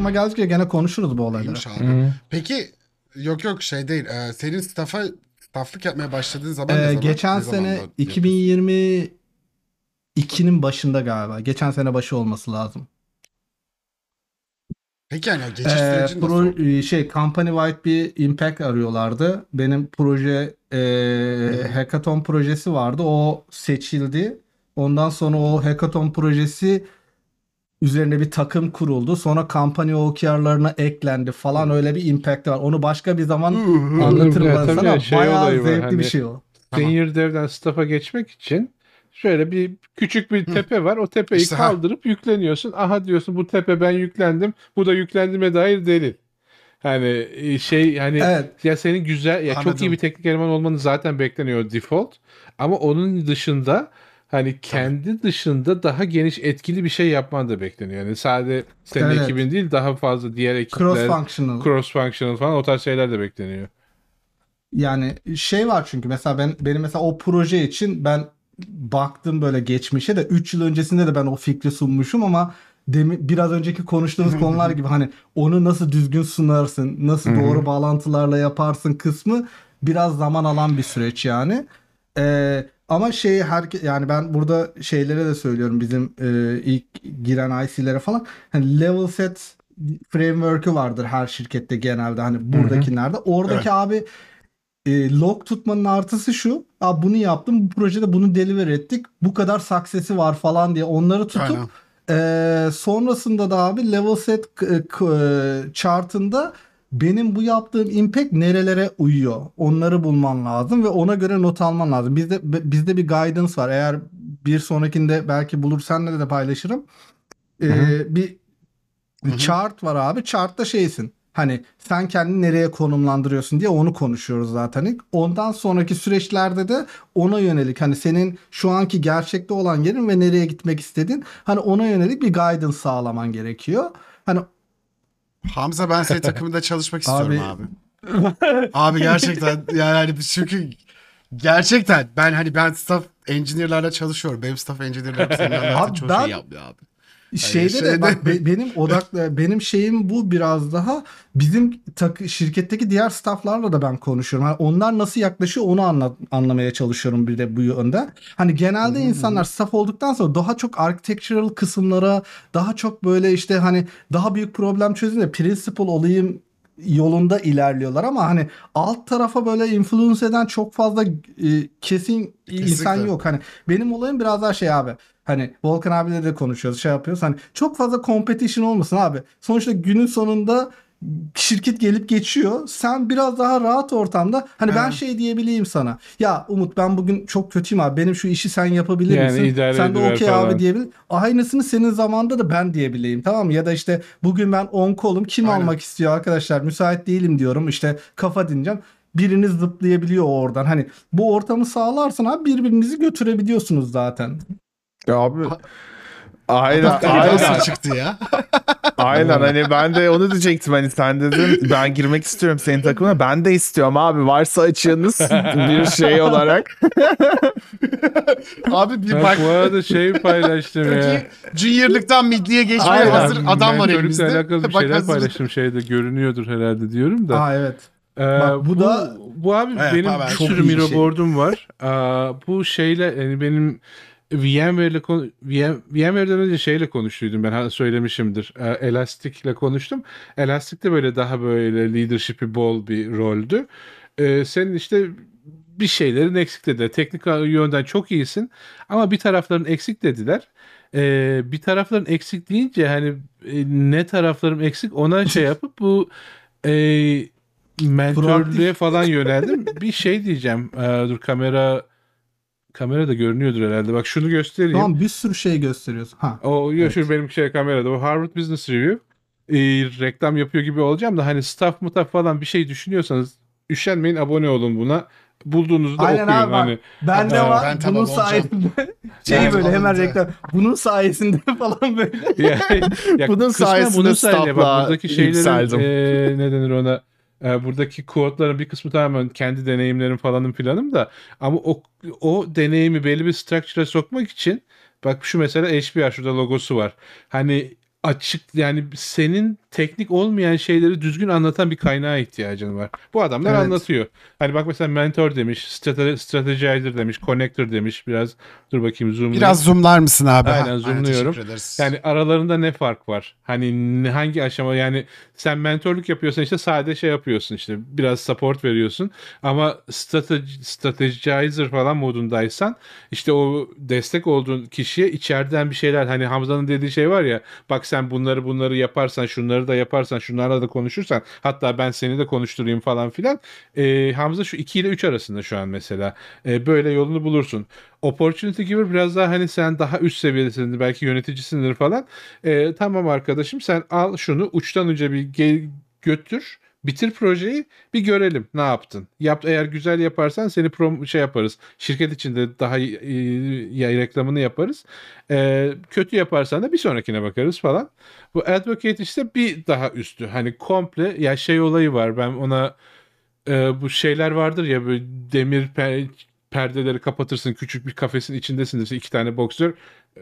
aklıma geldikçe gene konuşuruz bu olayları. Abi. Hı. Peki yok yok şey değil. Ee, senin staff'a stafflık yapmaya başladığın zaman ne Ee, zaman? geçen Ne sene zamanda? 2022'nin başında galiba. Geçen sene başı olması lazım. Peki yani geçiş Ee, süreci nasıl? pro, e, şey company wide bir impact arıyorlardı. Benim proje e, hackathon projesi vardı. O seçildi. Ondan sonra o hackathon projesi üzerine bir takım kuruldu. Sonra kampanya OKR'larına eklendi falan öyle bir impact var. Onu başka bir zaman anlatırım ben tabii sana. şey Bayağı zevkli hani- bir şey o. Tamam. Senior dev'den staff'a geçmek için şöyle bir küçük bir tepe var. O tepeyi İşte ha. kaldırıp yükleniyorsun. Aha diyorsun bu tepe ben yüklendim. Bu da yüklendiğime dair delil. Hani şey hani Evet. ya senin güzel ya çok Anladım. iyi bir teknik eleman olmanı zaten bekleniyor default. Ama onun dışında hani kendi dışında daha geniş etkili bir şey yapman da bekleniyor. Yani sadece senin Evet. ekibin değil daha fazla diğer ekipler Cross functional. cross functional falan o tarz şeyler de bekleniyor. Yani şey var çünkü mesela ben benim mesela o proje için ben baktım böyle geçmişe de 3 yıl öncesinde de ben o fikri sunmuşum ama demi, biraz önceki konuştuğumuz konular gibi hani onu nasıl düzgün sunarsın, nasıl doğru bağlantılarla yaparsın kısmı biraz zaman alan bir süreç yani. Ee, ama şey her yani ben burada şeylere de söylüyorum bizim e, ilk giren IC'lere falan hani level set framework'ü vardır her şirkette genelde hani buradakilerde. Oradaki abi e, log tutmanın artısı şu. Abi bunu yaptım. Bu projede bunu deliver ettik. Bu kadar success'i var falan diye onları tutup Aynen. e, sonrasında da abi level set k- k- chart'ında benim bu yaptığım impact nerelere uyuyor? Onları bulman lazım ve ona göre not alman lazım. Bizde bizde bir guidance var. Eğer bir sonrakinde belki bulur senle de paylaşırım. E, Hı bir Hı hı. chart var abi. Chart'ta şeysin. Hani sen kendini nereye konumlandırıyorsun diye onu konuşuyoruz zaten ilk. Ondan sonraki süreçlerde de ona yönelik hani senin şu anki gerçekte olan yerin ve nereye gitmek istediğin hani ona yönelik bir guidance sağlaman gerekiyor. Hani Hamza ben senin takımında çalışmak istiyorum Abi- abi. Abi gerçekten yani hani çünkü gerçekten ben hani ben staff engineer'larla çalışıyorum. Benim staff engineer'larım senin Abi anlattığın çoğu ben- şeyi yapmıyor abi. Şeyde de şeyde- bak be- benim odaklı benim şeyim bu biraz daha bizim tak, şirketteki diğer stafflarla da ben konuşuyorum. Hani onlar nasıl yaklaşıyor onu anla, anlamaya çalışıyorum bir de bu yönde. Hani genelde insanlar staff olduktan sonra daha çok architectural kısımlara daha çok böyle işte hani daha büyük problem çözün de principal olayım yolunda ilerliyorlar ama hani alt tarafa böyle influence eden çok fazla e, kesin insan Kesinlikle. yok. Hani benim olayım biraz daha şey abi. Hani Volkan abiyle de konuşuyoruz, şey yapıyoruz. Hani çok fazla competition olmasın abi. Sonuçta günün sonunda şirket gelip geçiyor. Sen biraz daha rahat ortamda hani ben Evet. şey diyebileyim sana. Ya Umut ben bugün çok kötüyüm abi. Benim şu işi sen yapabilir Yani misin? idare Sen de ediver okey falan. abi diyebilir. Aynısını senin zamanda da ben diyebileyim tamam mı? Ya da işte bugün ben on kolum kim Aynen. almak istiyor arkadaşlar müsait değilim diyorum. İşte kafa dinleyeceğim. Biriniz zıplayabiliyor oradan. Hani bu ortamı sağlarsan abi birbirinizi götürebiliyorsunuz zaten. Ya abi Aynen, aynen, çıktı ya? aynen. Hani ben de onu diyecektim. Hani sen dedin ben girmek istiyorum senin takımına. Ben de istiyorum abi. Varsa açığınız bir şey olarak. Abi bir Ben bak bu arada şey paylaştım ya. Junior'lıktan midliye geçmeye Aynen. hazır adam var elimizde. alakalı bir Bak şeyler paylaştım şeyde görünüyordur herhalde diyorum da. Aa evet. Ee, Bak, bu bu, da- bu abi Evet, benim abi, bir çok sürü Miro şey. board'um var. Aa, bu şeyle yani benim VMware'le VM, VMware'den önce şeyle konuştuydum ben söylemişimdir. Ee, Elastic'le konuştum. Elastic de böyle daha böyle leadership'i bol bir roldü. Ee, senin işte bir şeylerin eksik dediler. Teknik yönden çok iyisin ama bir tarafların eksik dediler. Ee, bir tarafların eksik deyince hani e, ne taraflarım eksik ona şey yapıp bu e, mentörlüğe falan yöneldim. bir şey diyeceğim. Ee, dur kamera kamera da görünüyordur herhalde. Bak şunu göstereyim. Tamam bir sürü şey gösteriyorsun. Ha. O ya şu benim şey kamerada. O Harvard Business Review. Ee, reklam yapıyor gibi olacağım da hani staff mutaf falan bir şey düşünüyorsanız üşenmeyin abone olun buna. Bulduğunuzda Aynen okuyun abi hani. Ben de var. ben tamam bunun olacağım. sayesinde şey Yani böyle hemen alındı. reklam. Bunun sayesinde falan böyle. Ya, ya Bunun sayesinde bunun sayesinde bak staff'la buradaki şeylerin e, ne denir ona e, buradaki kodların bir kısmı tamamen kendi deneyimlerim falanım filanım da ama o o deneyimi belli bir structure'a sokmak için bak şu mesela HBR şurada logosu var. Hani açık yani senin teknik olmayan şeyleri düzgün anlatan bir kaynağa ihtiyacın var. Bu adamlar Evet. anlatıyor. Hani bak mesela mentor demiş, strate- strategizer demiş, connector demiş. Biraz dur bakayım zoomlayayım. Biraz zoomlar mısın abi? Aynen, zoomluyorum. teşekkür ederiz. Yani aralarında ne fark var? Hani hangi aşama yani sen mentorluk yapıyorsan işte sade şey yapıyorsun işte biraz support veriyorsun ama strateji, strategizer falan modundaysan işte o destek olduğun kişiye içeriden bir şeyler hani Hamza'nın dediği şey var ya bak sen bunları bunları yaparsan şunları da yaparsan şunlarla da konuşursan hatta ben seni de konuşturayım falan filan Ee, Hamza şu 2 ile 3 arasında şu an mesela Ee, böyle yolunu bulursun. Opportunity giver biraz daha hani sen daha üst seviyedesindir belki yöneticisindir falan. Ee, tamam arkadaşım sen al şunu uçtan uca bir ge- götür. Bitir projeyi bir görelim ne yaptın. Yap eğer güzel yaparsan seni prom şey yaparız. Şirket içinde daha iyi- iyi reklamını yaparız. Ee, kötü yaparsan da bir sonrakine bakarız falan. Bu advocate işte bir daha üstü. Hani komple ya şey olayı var. Ben ona e, bu şeyler vardır ya böyle demir perdeleri kapatırsın küçük bir kafesin içindesindir işte iki tane boksör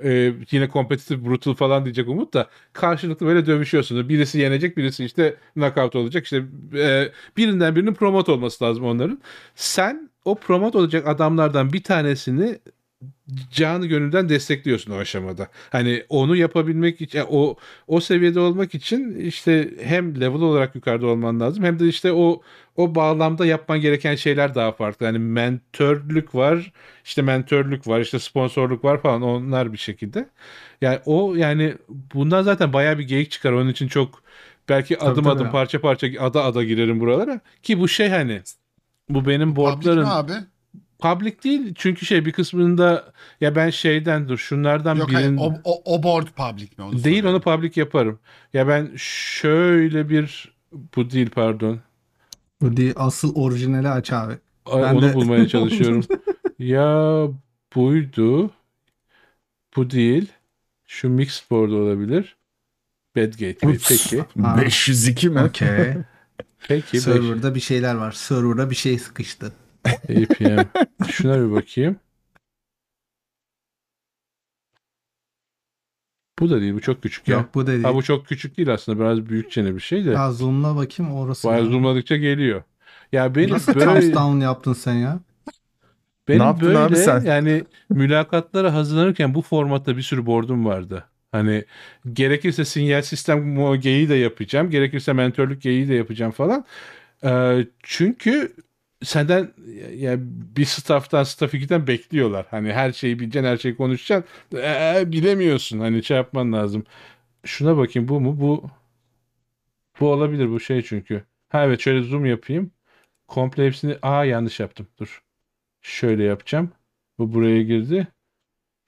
e, yine kompetitif brutal falan diyecek Umut da karşılıklı böyle dövüşüyorsunuz. Birisi yenecek birisi işte knockout olacak işte e, birinden birinin promote olması lazım onların. Sen o promote olacak adamlardan bir tanesini canı gönülden destekliyorsun o aşamada. Hani onu yapabilmek için o o seviyede olmak için işte hem level olarak yukarıda olman lazım hem de işte o o bağlamda yapman gereken şeyler daha farklı. Yani mentörlük var, işte mentörlük var, işte sponsorluk var falan onlar bir şekilde. Yani o yani bundan zaten bayağı bir geyik çıkar. Onun için çok belki adım tabii. adım parça parça ada ada girerim buralara ki bu şey hani bu benim boardların abi? Public değil çünkü şey bir kısmında ya ben şeyden dur şunlardan Yok hayır, birinin o, o, o board public mi? Onu değil onu public yaparım. Ya ben şöyle bir bu değil pardon. Bu değil, asıl orijinali aç abi. Ay, Ben onu de- bulmaya çalışıyorum. ya buydu. Bu değil. Şu mixed board olabilir. Bad Gateway. Ups. Peki. Ha. 502 mi? Okey. Peki. beş- Server'da bir şeyler var. Server'da bir şey sıkıştı. APM. Şuna bir bakayım. Bu da değil. Bu çok küçük ya. Yok bu da değil. Ha bu çok küçük değil aslında. Biraz büyükçene bir şey de. Ya zoomla bakayım orası. Bayağı ya. zoomladıkça geliyor. Ya benim Nasıl böyle thumbs down yaptın sen ya? benim Ne yaptın böyle abi sen? yani mülakatlara hazırlanırken bu formatta bir sürü board'um vardı. Hani gerekirse sinyal sistem o geyiği de yapacağım. Gerekirse mentörlük geyiği de yapacağım falan. Ee, çünkü senden ya bir staff'tan staff 2'den bekliyorlar. Hani her şeyi bileceksin, her şeyi konuşacaksın. Ee, bilemiyorsun. Hani şey yapman lazım. Şuna bakayım bu mu? Bu bu olabilir bu şey çünkü. Ha evet şöyle zoom yapayım. Komple hepsini aa yanlış yaptım. Dur. Şöyle yapacağım. Bu buraya girdi.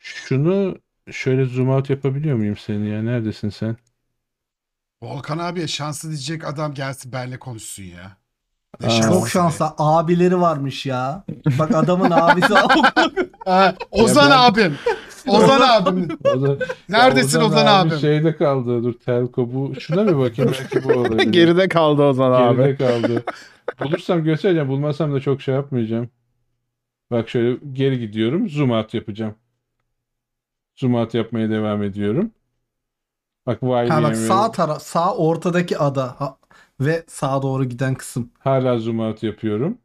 Şunu şöyle zoom out yapabiliyor muyum seni ya? Neredesin sen? Volkan abiye şanslı diyecek adam gelsin benle konuşsun ya. Şanslı Çok şanslı. Abileri varmış ya. Bak adamın abisi. Ha, Ozan Ya ben- abim. Ozan abim. Neredesin Ya Ozan, abi abim? Şeyde kaldı. Dur telko bu. Şuna bir bakayım belki bu olabilir. Geride kaldı Ozan Geride abi. kaldı. Bulursam göstereceğim. Bulmasam da çok şey yapmayacağım. Bak şöyle geri gidiyorum. Zoom out yapacağım. Zoom out yapmaya devam ediyorum. Bak ha bak sağ tara sağ ortadaki ada ha, ve sağa doğru giden kısım. hala zoom out yapıyorum.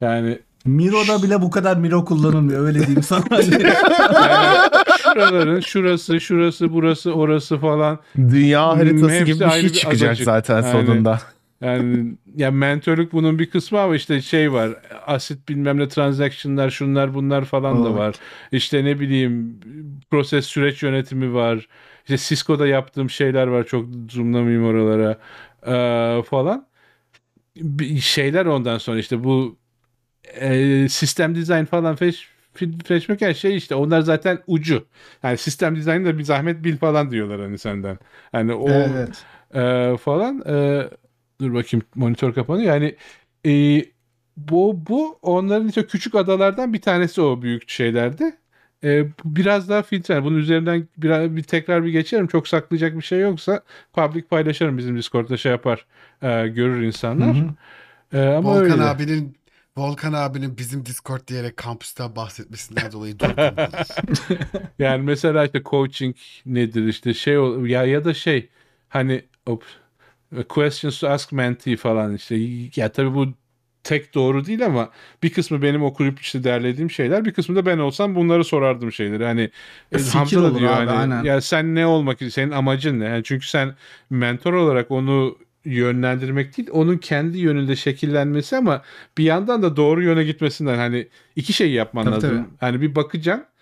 Yani Miro'da bile bu kadar Miro kullanılmıyor öyle diyeyim sana. Yani şuraların şurası, şurası, burası, orası falan. Dünya haritası hepsi gibi bir ayrı şey bir çıkacak adacık. zaten Aynen. sonunda. Yani ya mentörlük bunun bir kısmı ama işte şey var. Asit bilmem ne transaction'lar, şunlar bunlar falan da var. İşte ne bileyim proses süreç yönetimi var. İşte Cisco'da yaptığım şeyler var. Çok zoomlamayayım oralara ee, falan. Bir şeyler ondan sonra işte bu e, sistem dizayn falan feş, feşmeken şey işte onlar zaten ucu. Yani sistem dizaynı da bir zahmet bil falan diyorlar hani senden. Hani o evet. e, falan. E, dur bakayım monitör kapanıyor. Yani e, bu bu onların işte küçük adalardan bir tanesi o büyük şeylerdi. E, biraz daha filtre. Yani bunun üzerinden biraz bir tekrar bir geçerim. Çok saklayacak bir şey yoksa public paylaşırım bizim Discord'da şey yapar. e, görür insanlar. Hı hı. E, ama Volkan öyle. abinin Volkan abinin bizim Discord diyerek kampüsten bahsetmesinden dolayı durdum. Yani mesela işte coaching nedir işte şey ya ya da şey hani hop, questions to ask mentee falan işte ya tabii bu tek doğru değil ama bir kısmı benim okuyup işte derlediğim şeyler bir kısmı da ben olsam bunları sorardım şeyleri hani e, Fikir Hamza da diyor abi, hani aynen. ya sen ne olmak senin amacın ne yani çünkü sen mentor olarak onu yönlendirmek değil onun kendi yönünde şekillenmesi ama bir yandan da doğru yöne gitmesinden hani iki şey yapman Tabii, lazım. tabii. Hani bir bakacaksın e,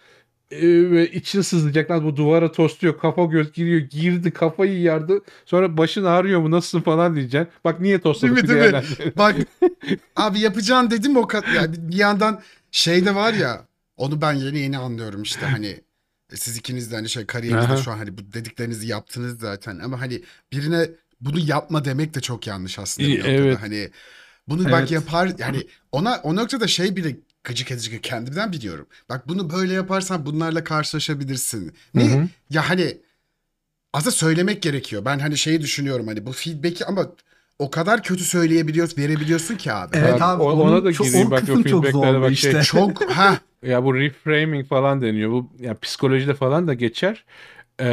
ve için sızlayacak lan bu duvara tosluyor kafa göz giriyor girdi kafayı yardı sonra başın ağrıyor mu nasılsın falan diyeceksin bak niye tosladık Değil mi, değil mi? Bak abi yapacağın dedim o kadar. Yani bir yandan şey de var ya onu ben yeni yeni anlıyorum işte hani e, siz ikiniz de hani şey kariyerinizde Aha. şu an hani bu dediklerinizi yaptınız zaten ama hani birine bunu yapma demek de çok yanlış aslında bir noktada. evet. Hani bunu Evet. bak yapar yani ona o noktada şey bile gıcık edici kendimden biliyorum. Bak bunu böyle yaparsan bunlarla karşılaşabilirsin. Ne? Hı hı. Ya hani aslında söylemek gerekiyor. Ben hani şeyi düşünüyorum hani bu feedback'i ama o kadar kötü söyleyebiliyorsun, verebiliyorsun ki abi. Evet abi o- ona da çok, gireyim. Bak, o feedbacklere bak işte. şey- Çok ha Ya bu reframing falan deniyor. Bu ya psikolojide falan da geçer. Ee,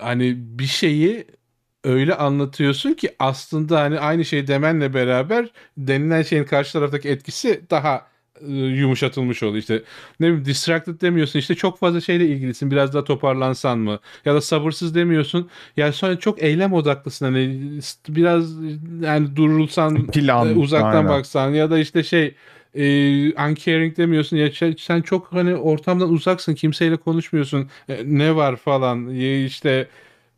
hani bir şeyi öyle anlatıyorsun ki aslında hani aynı şey demenle beraber denilen şeyin karşı taraftaki etkisi daha yumuşatılmış oluyor. İşte ne bileyim distracted demiyorsun. İşte çok fazla şeyle ilgilisin. Biraz daha toparlansan mı? Ya da sabırsız demiyorsun. Yani sonra çok eylem odaklısın. Hani biraz yani durulsan Plan, e, uzaktan aynen. baksan. Ya da işte şey e, uncaring demiyorsun. Ya sen- sen çok hani ortamdan uzaksın. Kimseyle konuşmuyorsun. E, ne var falan. E, işte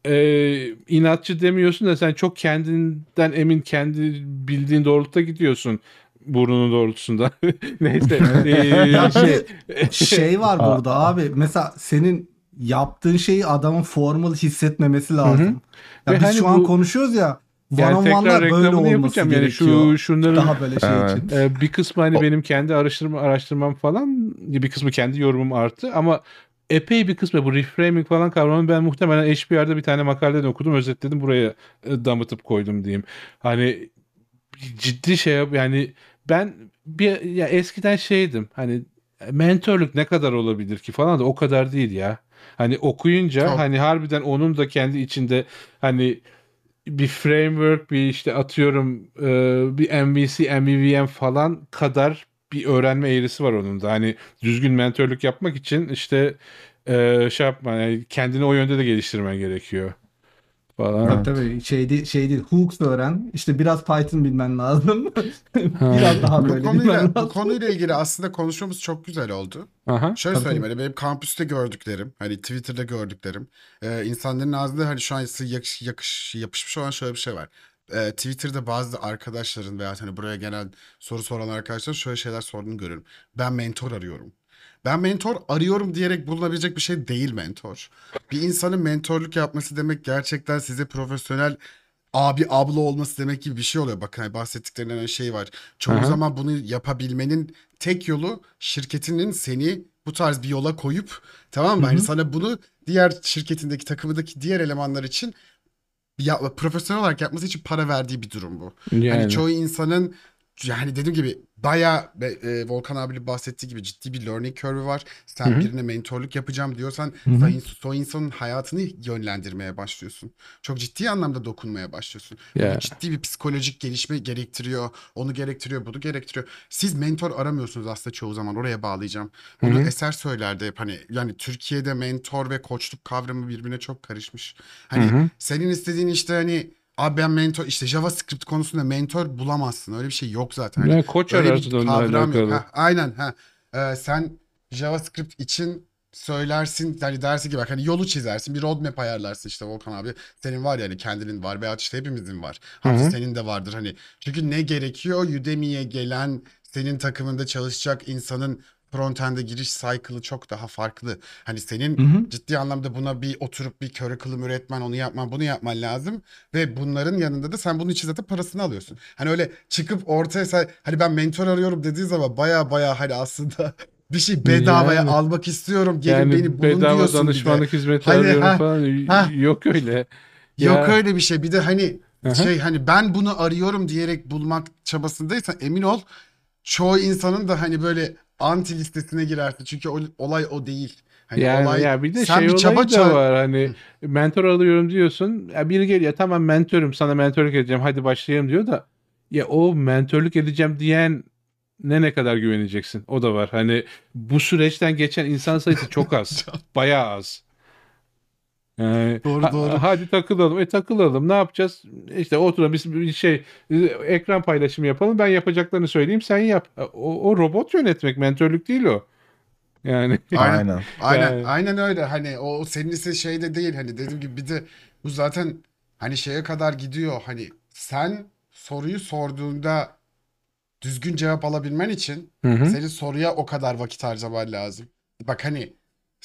e, inatçı demiyorsun da sen çok kendinden emin kendi bildiğin doğrultuda gidiyorsun burnunun doğrultusunda neyse E, Ya şey şey var burada abi. Mesela senin yaptığın şeyi adamın formal hissetmemesi lazım. Ya Ve biz hani şu an bu- konuşuyoruz ya. yani One on tekrar böyle reklamını olması yapacağım yani gerekiyor. şu şunların Daha böyle şey Evet. için. Ee, bir kısmı hani O- benim kendi araştırma araştırmam falan bir kısmı kendi yorumum arttı ama epey bir kısmı bu reframing falan kavramını ben muhtemelen HBR'da bir tane makaleden okudum özetledim buraya e, damıtıp koydum diyeyim. Hani ciddi şey yap- yani ben bir ya eskiden şeydim hani mentorluk ne kadar olabilir ki falan da o kadar değil ya. Hani okuyunca Çok. hani harbiden onun da kendi içinde hani bir framework bir işte atıyorum e, bir MVC, MVVM falan kadar bir öğrenme eğrisi var onun da. Hani düzgün mentörlük yapmak için işte e, şey yapma yani kendini o yönde de geliştirmen gerekiyor falan. Tabii tabii şey değil, şey değil. Hooks öğren. İşte biraz Python bilmen lazım. biraz daha bu böyle bilmen konuyla, bu konuyla ilgili aslında konuşmamız çok güzel oldu. Aha. Şöyle Tabii, söyleyeyim hani benim kampüste gördüklerim, hani Twitter'da gördüklerim, e, insanların ağzında hani şu an yakış, yakış, yapışmış olan şöyle bir şey var. E, Twitter'da bazı arkadaşların veya hani buraya gelen soru soran arkadaşların şöyle şeyler sorduğunu görüyorum. Ben mentor arıyorum. Ben mentor arıyorum diyerek bulunabilecek bir şey değil mentor. Bir insanın mentorluk yapması demek gerçekten size profesyonel abi abla olması demek gibi bir şey oluyor. Bakın hani bahsettiklerinden şey var. Çoğu Aha. zaman bunu yapabilmenin tek yolu şirketinin seni bu tarz bir yola koyup tamam mı? Hani sana bunu diğer şirketindeki takımındaki diğer elemanlar için ya, profesyonel olarak yapması için para verdiği bir durum bu. Yani. Hani çoğu insanın yani dediğim gibi bayağı e, Volkan abi bahsettiği gibi ciddi bir learning curve'ü var. Sen Hı hı. birine mentorluk yapacağım diyorsan sen o insanın hayatını yönlendirmeye başlıyorsun. Çok ciddi anlamda dokunmaya başlıyorsun. Ya. Bu ciddi bir psikolojik gelişme gerektiriyor. Onu gerektiriyor, bunu gerektiriyor. Siz mentor aramıyorsunuz aslında çoğu zaman. Oraya bağlayacağım. Bunu Hı hı. Eser söylerdi hep hani yani Türkiye'de mentor ve koçluk kavramı birbirine çok karışmış. Hani Hı hı. senin istediğin işte hani abi ben mentor işte JavaScript konusunda mentor bulamazsın. Öyle bir şey yok zaten. Hani Yani koç ararsın onunla alakalı. Ha, aynen ha. Ee, sen JavaScript için söylersin hani dersi gibi hani yolu çizersin bir roadmap ayarlarsın işte Volkan abi senin var yani kendinin var veya işte hepimizin var. Hı. senin de vardır hani çünkü ne gerekiyor Udemy'ye gelen senin takımında çalışacak insanın frontend'e giriş cycle'ı çok daha farklı. Hani senin Hı hı. ciddi anlamda buna bir oturup bir curriculum üretmen, onu yapman, bunu yapman lazım. Ve bunların yanında da sen bunun için zaten parasını alıyorsun. Hani öyle çıkıp ortaya hani ben mentor arıyorum dediği zaman baya baya hani aslında bir şey bedavaya Yani. almak istiyorum. Gelin Yani beni bulun bedava diyorsun bir danışmanlık hizmeti Hani, arıyorum ha, falan. ha. Yok öyle. Yok Ya. öyle bir şey. Bir de hani Aha. şey hani ben bunu arıyorum diyerek bulmak çabasındaysan emin ol çoğu insanın da hani böyle anti listesine girersin. Çünkü o, olay o değil. Hani Yani olay ya bir de şey bir çaba da var hani mentor alıyorum diyorsun. Ya biri geliyor tamam mentörüm sana mentörlük edeceğim hadi başlayalım diyor da ya o mentörlük edeceğim diyen ne ne kadar güveneceksin? O da var. Hani bu süreçten geçen insan sayısı çok az. Bayağı az. Yani, Doğru, ha- doğru. hadi takılalım. E takılalım. Ne yapacağız? İşte oturalım biz bir şey e, ekran paylaşımı yapalım. Ben yapacaklarını söyleyeyim sen yap. O, o robot yönetmek mentörlük değil o. Yani Aynen. Aynen. Aynen, Yani- aynen öyle. Hani o senin ise şey de değil. Hani dediğim gibi bir de bu zaten hani şeye kadar gidiyor. Hani sen soruyu sorduğunda düzgün cevap alabilmen için Hı hı. senin soruya o kadar vakit harcaman lazım. Bak hani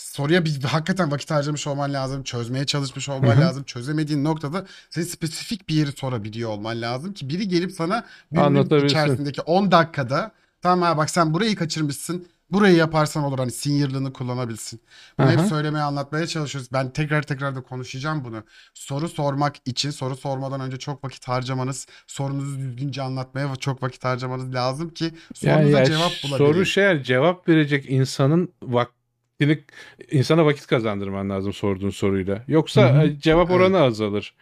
soruya bir hakikaten vakit harcamış olman lazım. Çözmeye çalışmış olman Hı hı. lazım. Çözemediğin noktada senin spesifik bir yeri sorabiliyor olman lazım ki biri gelip sana günün içerisindeki 10 dakikada tamam ha bak sen burayı kaçırmışsın. Burayı yaparsan olur hani sinirlığını kullanabilsin. Bunu hep Aha. söylemeye anlatmaya çalışıyoruz. Ben tekrar tekrar da konuşacağım bunu. Soru sormak için soru sormadan önce çok vakit harcamanız, sorunuzu düzgünce anlatmaya çok vakit harcamanız lazım ki sorunuza ya cevap soru bulabilin. şey yani cevap verecek insanın vaktini insana vakit kazandırman lazım sorduğun soruyla. Yoksa Hı hı. e, cevap Evet. oranı azalır.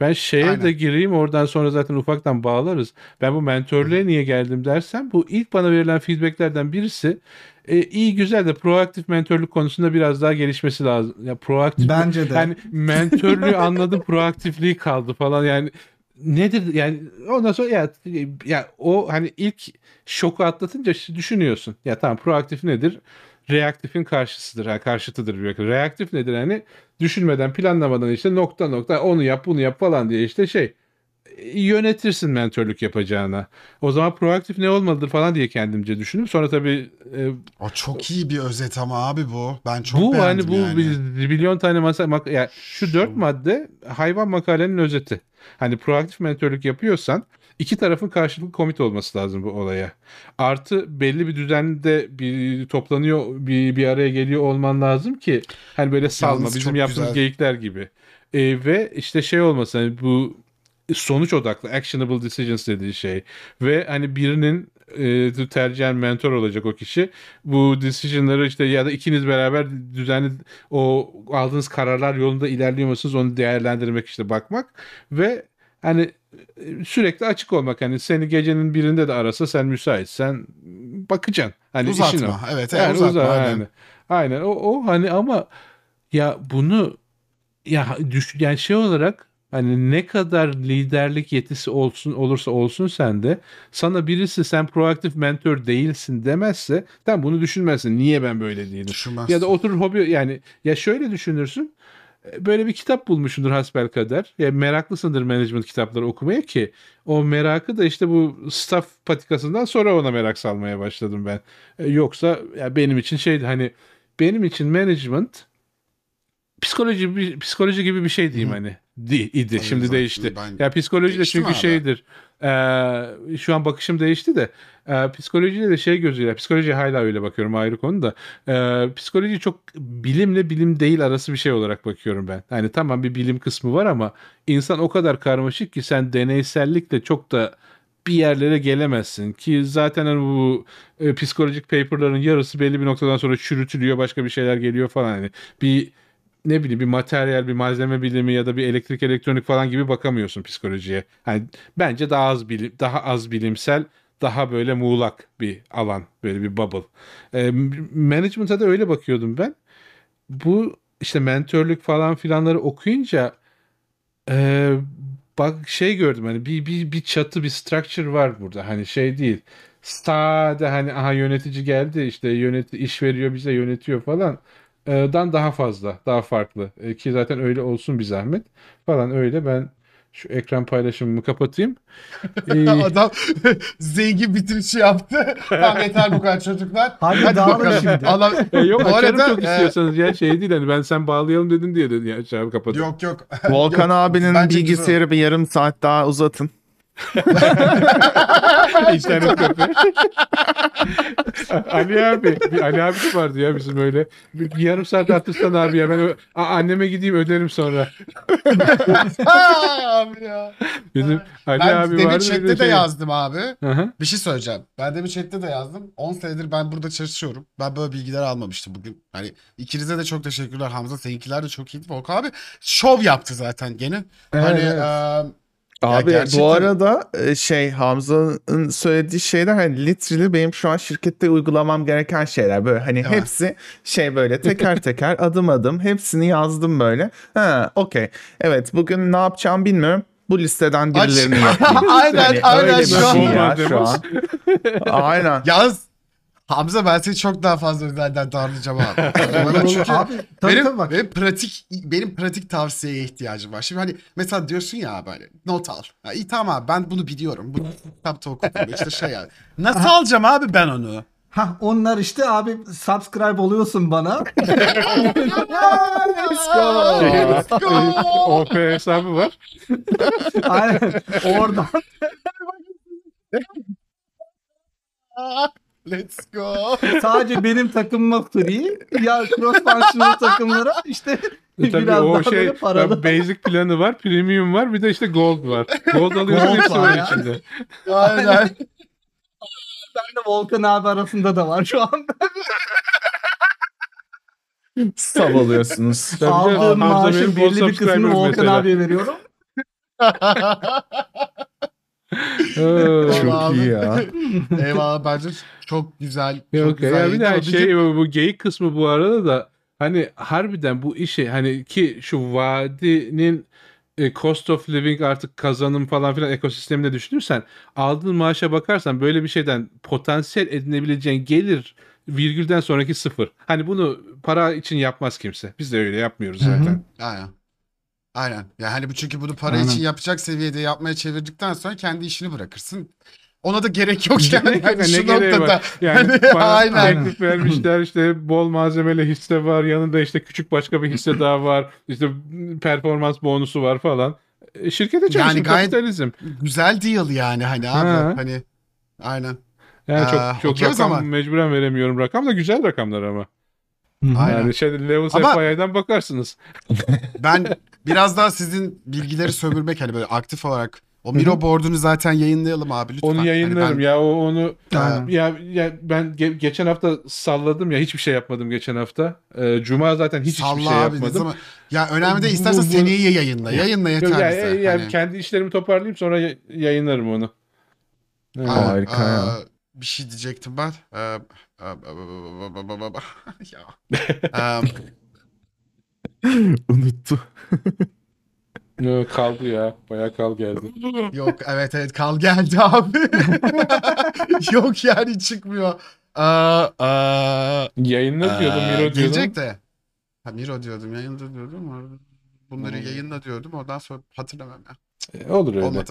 Ben şeye Aynen. de gireyim oradan sonra zaten ufaktan bağlarız. Ben bu mentörlüğe niye geldim dersem bu ilk bana verilen feedbacklerden birisi e, iyi güzel de proaktif mentörlük konusunda biraz daha gelişmesi lazım. Ya proaktif Bence de. yani mentörlüğü anladım proaktifliği kaldı falan yani nedir yani ondan sonra ya, ya o hani ilk şoku atlatınca düşünüyorsun. Ya tamam proaktif nedir? Reaktifin karşısıdır. Ha, karşıtıdır bir. Reaktif nedir? Hani düşünmeden, planlamadan işte nokta nokta onu yap, bunu yap falan diye işte şey yönetirsin mentörlük yapacağına. O zaman proaktif ne olmalıdır falan diye kendimce düşündüm. Sonra tabii e, O çok iyi bir özet ama abi bu. Ben çok bu hani beğendim bu yani. bir milyon tane masa mak- yani şu dört madde hayvan makalenin özeti. Hani proaktif mentörlük yapıyorsan iki tarafın karşılıklı komit olması lazım bu olaya. Artı belli bir düzende bir toplanıyor bir bir araya geliyor olman lazım ki hani böyle salma Yalnız bizim yaptığımız güzel. geyikler gibi. E, ve işte şey olması hani bu sonuç odaklı actionable decisions dediği şey ve hani birinin e, tercihen mentor olacak o kişi bu decision'ları işte ya da ikiniz beraber düzenli o aldığınız kararlar yolunda ilerliyor musunuz onu değerlendirmek işte bakmak ve hani e, sürekli açık olmak hani seni gecenin birinde de arasa sen müsaitsen bakacaksın. Hani işin o. Uzatma. Evet, Yani uzatma. uza- aynen. aynen. Aynen. O, o hani ama ya bunu ya düş yani şey olarak hani ne kadar liderlik yetisi olsun olursa olsun sende sana birisi sen proaktif mentor değilsin demezse sen bunu düşünmezsin. Niye ben böyle değilim? Düşünmezsin. Ya da oturur hobi yani ya şöyle düşünürsün. e, Böyle bir kitap bulmuşsundur hasbelkader. Ya meraklısındır management kitapları okumaya ki o merakı da işte bu staff patikasından sonra ona merak salmaya başladım ben. E, Yoksa ya benim için şeydi hani benim için management psikoloji bir psikoloji gibi bir şey diyeyim Hı. hani di, idi Tabii şimdi zaten değişti. ben- Ya psikoloji de çünkü abi? şeydir. e, şu an bakışım değişti de e, psikolojiyle de şey gözüyle psikolojiye hala öyle bakıyorum ayrı konu da e, psikoloji çok bilimle bilim değil arası bir şey olarak bakıyorum ben. Hani tamam bir bilim kısmı var ama insan o kadar karmaşık ki sen deneysellikle çok da bir yerlere gelemezsin ki zaten hani bu e, psikolojik paperların yarısı belli bir noktadan sonra çürütülüyor başka bir şeyler geliyor falan hani bir ne bileyim bir materyal bir malzeme bilimi ya da bir elektrik elektronik falan gibi bakamıyorsun psikolojiye. Hani bence daha az bilim daha az bilimsel daha böyle muğlak bir alan böyle bir bubble. E, management'a da öyle bakıyordum ben. Bu işte mentörlük falan filanları okuyunca e, bak şey gördüm hani bir, bir, bir çatı bir structure var burada hani şey değil. Sade hani aha yönetici geldi işte yönet iş veriyor bize yönetiyor falan dan daha fazla daha farklı E, ki zaten öyle olsun bir zahmet falan öyle ben şu ekran paylaşımımı kapatayım. E, Adam zengin bitirişi yaptı. Tamam yeter bu kadar çocuklar. Hadi dağılın bakalım. şimdi. Allah... e, yok Bu açarım arada, çok e, istiyorsanız ya şey değil hani ben sen bağlayalım dedin diye dedin ya şey kapatıp. Yok yok. Volkan Yok, abinin bilgisayarı bir yarım saat daha uzatın. İnternet kafe. Ali abi. Bir Ali abi de vardı ya bizim öyle. Bir, bir yarım saat atırsan abi ya ben ö- A- anneme gideyim öderim sonra. abi ya. Bizim Ali Ben abi demin vardı. chatte öyle de şey. yazdım abi. Hı hı. Bir şey söyleyeceğim. Ben demin chatte de yazdım. 10 senedir ben burada çalışıyorum. Ben böyle bilgiler almamıştım bugün. Hani ikinize de çok teşekkürler Hamza. Seninkiler de çok iyiydi. Volkan abi şov yaptı zaten gene. Hani Evet. eee, Abi gerçekten- bu arada e, şey Hamza'nın söylediği şeyler hani literally benim şu an şirkette uygulamam gereken şeyler. Böyle hani Evet. hepsi şey böyle teker teker adım adım hepsini yazdım böyle. Ha okey. Evet bugün ne yapacağım bilmiyorum. Bu listeden birilerini yapayım. Aynen, Hani aynen şu an. şey ya şu an. Aynen. yaz. Hamza ben seni çok daha fazla özelden darlayacağım abi. Bana çünkü Abi tabii benim, tabii bak. benim pratik benim pratik tavsiyeye ihtiyacım var. Şimdi hani mesela diyorsun ya abi hani not al. Ha, iyi tamam abi ben bunu biliyorum. Bunu kitapta okudum. İşte şey yani. Nasıl alacağım abi ben onu? Ha onlar işte abi subscribe oluyorsun bana. Let's go. Let's go. OP hesabı var. Aynen. Oradan Let's go. sadece benim takımıma free. Ya cross functional takımlara işte Tabii biraz o daha şey böyle paralı. basic planı var, premium var, bir de işte gold var. Gold alıyorsun Gold hepsi var ya. içinde. Aynen. Ben de Volkan abi arasında da var şu an. Sav alıyorsunuz. Tabii Aldığım Hamza maaşın benim bol belli bir kısmını subscriber Volkan mesela. abiye veriyorum. Oo. Çok iyi ya. Eyvallah bence çok güzel. Çok Yok güzel ya bir daha ama şey bu, bu geyik kısmı bu arada da hani harbiden bu işi hani ki şu vadinin e, cost of living artık kazanım falan filan ekosisteminde düşünürsen aldığın maaşa bakarsan böyle bir şeyden potansiyel edinebileceğin gelir virgülden sonraki sıfır. Hani bunu para için yapmaz kimse. Biz de öyle yapmıyoruz zaten. Aynen. Aynen. Ya hani bu çünkü bunu para Aynen. için yapacak seviyede yapmaya çevirdikten sonra kendi işini bırakırsın. Ona da gerek yok yani. Hani ne şu gereği noktada. var? Yani Hani bana aynen. teklif vermişler işte bol malzemeli hisse var yanında işte küçük başka bir hisse daha var işte performans bonusu var falan. E, Şirkete çalışın Yani gayet- kapitalizm. Güzel deal yani hani abi. Ha. Hani aynen. Yani Aa, çok çok okey o rakam zaman. mecburen veremiyorum rakam da güzel rakamlar ama. Aynen. Yani şey Ama- FI'den bakarsınız. Ben biraz daha sizin bilgileri sömürmek hani böyle aktif olarak o Miro board'unu zaten yayınlayalım abi lütfen. Onu Hani yayınlarım ben- ya o onu Aynen. ya, ya ben ge- geçen hafta salladım ya hiçbir şey yapmadım geçen hafta. Ee, Cuma zaten hiç Salla hiçbir şey abi yapmadım. zaman. Ya önemli değil Bu- istersen bu- bu- seneye yayınla. Yayınla yeter ya, bize. ya, Hani- kendi işlerimi toparlayayım sonra ya- yayınlarım onu. Evet. Aa, Harika ya. aa, Bir şey diyecektim ben. Ee, ya. Ee, Unuttu. Yok, kaldı ya. Bayağı kal geldi. Yok evet evet kal geldi abi. Yok yani çıkmıyor. Aa, aa, Yayınla diyordum, aa, Miro diyordum. Gelecek de. Ha Miro diyordum yayında diyordum. Bunları Hmm. yayınla diyordum. Ondan sonra hatırlamam ya. E, Olur öyle. Olmadı.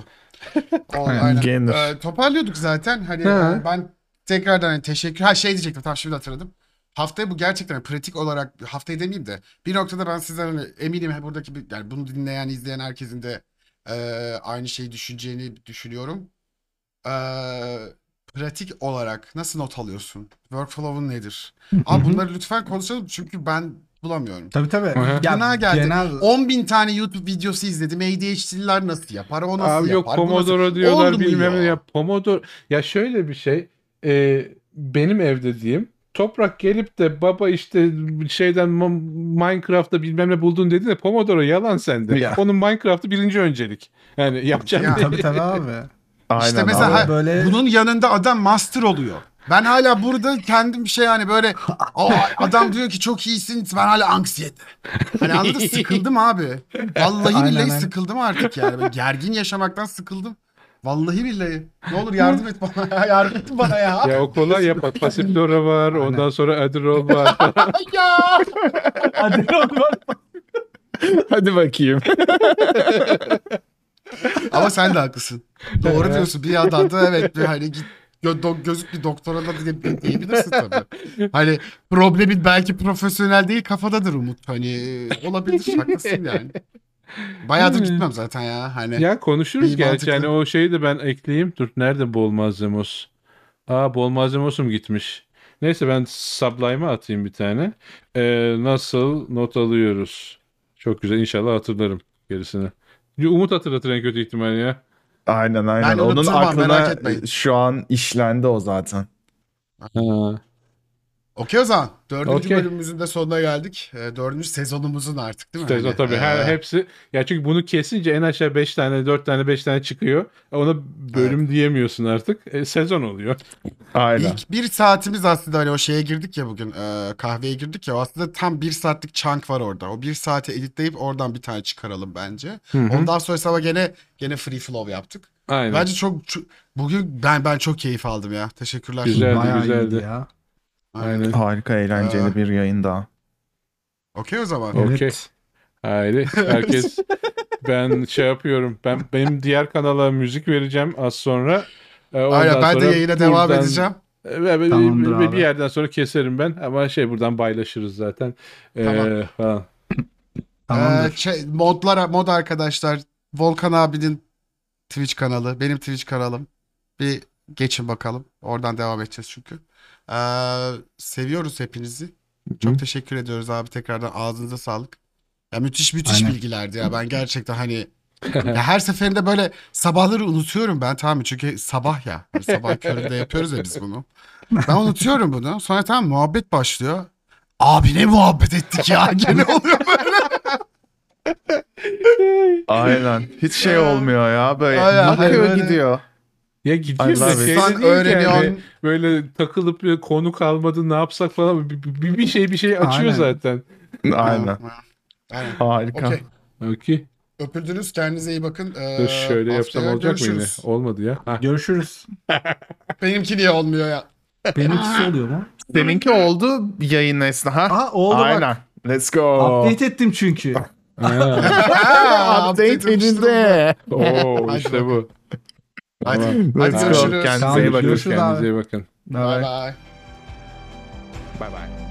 Oldu, Aynen. Ee, toparlıyorduk zaten. Hani Ha. e, ben tekrardan hani teşekkür. Ha şey diyecektim tamam şimdi hatırladım. Haftaya bu gerçekten pratik olarak haftaya demeyeyim de bir noktada ben sizden hani eminim buradaki bir, yani bunu dinleyen izleyen herkesin de e, aynı şeyi düşüneceğini düşünüyorum. E, pratik olarak nasıl not alıyorsun? Workflow'un nedir? Abi bunları lütfen konuşalım çünkü ben bulamıyorum. Tabii tabii. Fena geldi. Genel 10 bin tane YouTube videosu izledim. ADHD'liler nasıl yapar? O nasıl Abi yok yapar? nasıl- Pomodoro diyorlar bilmem ne ya Pomodoro ya şöyle bir şey e, benim evde diyeyim Toprak gelip de baba işte şeyden Minecraft'ta bilmem ne buldun dedi de Pomodoro yalan sende. Ya. Onun Minecraft'ı birinci öncelik. Yani yapacağım Ya. tabii tabii abi. Aynen İşte mesela abi. Böyle Bunun yanında adam master oluyor. Ben hala burada kendim bir şey yani böyle "Aa, adam diyor ki çok iyisin ben hala anksiyete. Hani anladın sıkıldım abi. Vallahi billahi aynen. sıkıldım artık yani. Böyle gergin yaşamaktan sıkıldım. Vallahi billahi. Ne olur yardım et bana ya. Yardım et bana ya. Ya o kolay ya bak Passiflora var ondan sonra Adderall var. ya. hadi oğlum. Hadi bakayım. Ama sen de haklısın. Doğru diyorsun. Bir yandan da evet bir hani git gö- do- gözük bir doktora da diye- diyebilirsin tabii. Hani problemin belki profesyonel değil kafadadır Umut. Hani olabilir haklısın yani. Bayağıdır Hmm. gitmem zaten ya. Hani Ya konuşuruz gerçi. mantıklı. Yani o şeyi de ben ekleyeyim. Dur nerede bol malzemos? Aa bol malzemosum gitmiş. Neyse ben Sublime'a atayım bir tane. Ee, nasıl not alıyoruz? Çok güzel. İnşallah hatırlarım gerisini. Umut hatırlatır en kötü ihtimal ya. Aynen aynen. Ben Onun aklına şu an işlendi o zaten. Ha. Okey o zaman. Dördüncü Okey. bölümümüzün de sonuna geldik. Ee, dördüncü sezonumuzun artık değil mi? Sezon Hani, tabii her e, hepsi ya çünkü bunu kesince en aşağı 5 tane 4 tane 5 tane çıkıyor. Ona bölüm diyemiyorsun artık. E, sezon oluyor. Aynen. İlk bir saatimiz aslında hani o şeye girdik ya bugün e, kahveye girdik ya aslında tam bir saatlik chunk var orada. O bir saate editleyip oradan bir tane çıkaralım bence. Hı hı. Ondan sonrası ama gene gene free flow yaptık. Aynen. Bence çok, çok- bugün ben ben çok keyif aldım ya. Teşekkürler. Güzeldi, Bayağı güzeldi. iyiydi ya. Aynen. Harika eğlenceli Aa. bir yayın daha. Okey o zaman. Okey. Evet. Haydi herkes ben şey yapıyorum. Ben benim diğer kanala müzik vereceğim az sonra. E, ondan Aynen ben de sonra yayına devam buradan- edeceğim. E, ve- Tamamdır ve abi. bir yerden sonra keserim ben ama şey buradan paylaşırız zaten. E, Tamam. falan. Tamamdır. Ee, şey, modlar, mod arkadaşlar Volkan abinin Twitch kanalı, benim Twitch kanalım. Bir geçin bakalım. Oradan devam edeceğiz çünkü. Ee, seviyoruz hepinizi. Çok Hı. teşekkür ediyoruz abi tekrardan ağzınıza sağlık. Ya müthiş müthiş Aynen. bilgilerdi ya. Ben gerçekten hani ya her seferinde böyle sabahları unutuyorum ben tamam mı? Çünkü sabah ya. Hani sabah köründe yapıyoruz ya biz bunu. Ben unutuyorum bunu. Sonra tamam muhabbet başlıyor. Abi ne muhabbet ettik ya. Gene oluyor böyle. Aynen. Hiç şey olmuyor ya. Böyle Aynen, böyle- gidiyor. Ya gidiyor da love it. şey İnsan de değil ki öğreniyor. yani. böyle takılıp bir konu kalmadı ne yapsak falan bir, bir, bir şey bir şey açıyor Aynen. zaten. Aynen. Aynen. Harika. Okey. Okey. Öpüldünüz. Kendinize iyi bakın. Ee, Dur şöyle yapsam olacak mı yine? Olmadı ya. Ha. Görüşürüz. Benimki niye olmuyor ya? Benimkisi oluyor mu? Seninki oldu yayın esna. Ha? Aa oldu bak. Aynen. Let's go. Update ettim çünkü. Ha. Update edildi. Oo işte bu. Hadi. Hadi Let's go. görüşürüz. Kendinize iyi bakın. Kendinize iyi bakın. Bye bye. Bye bye.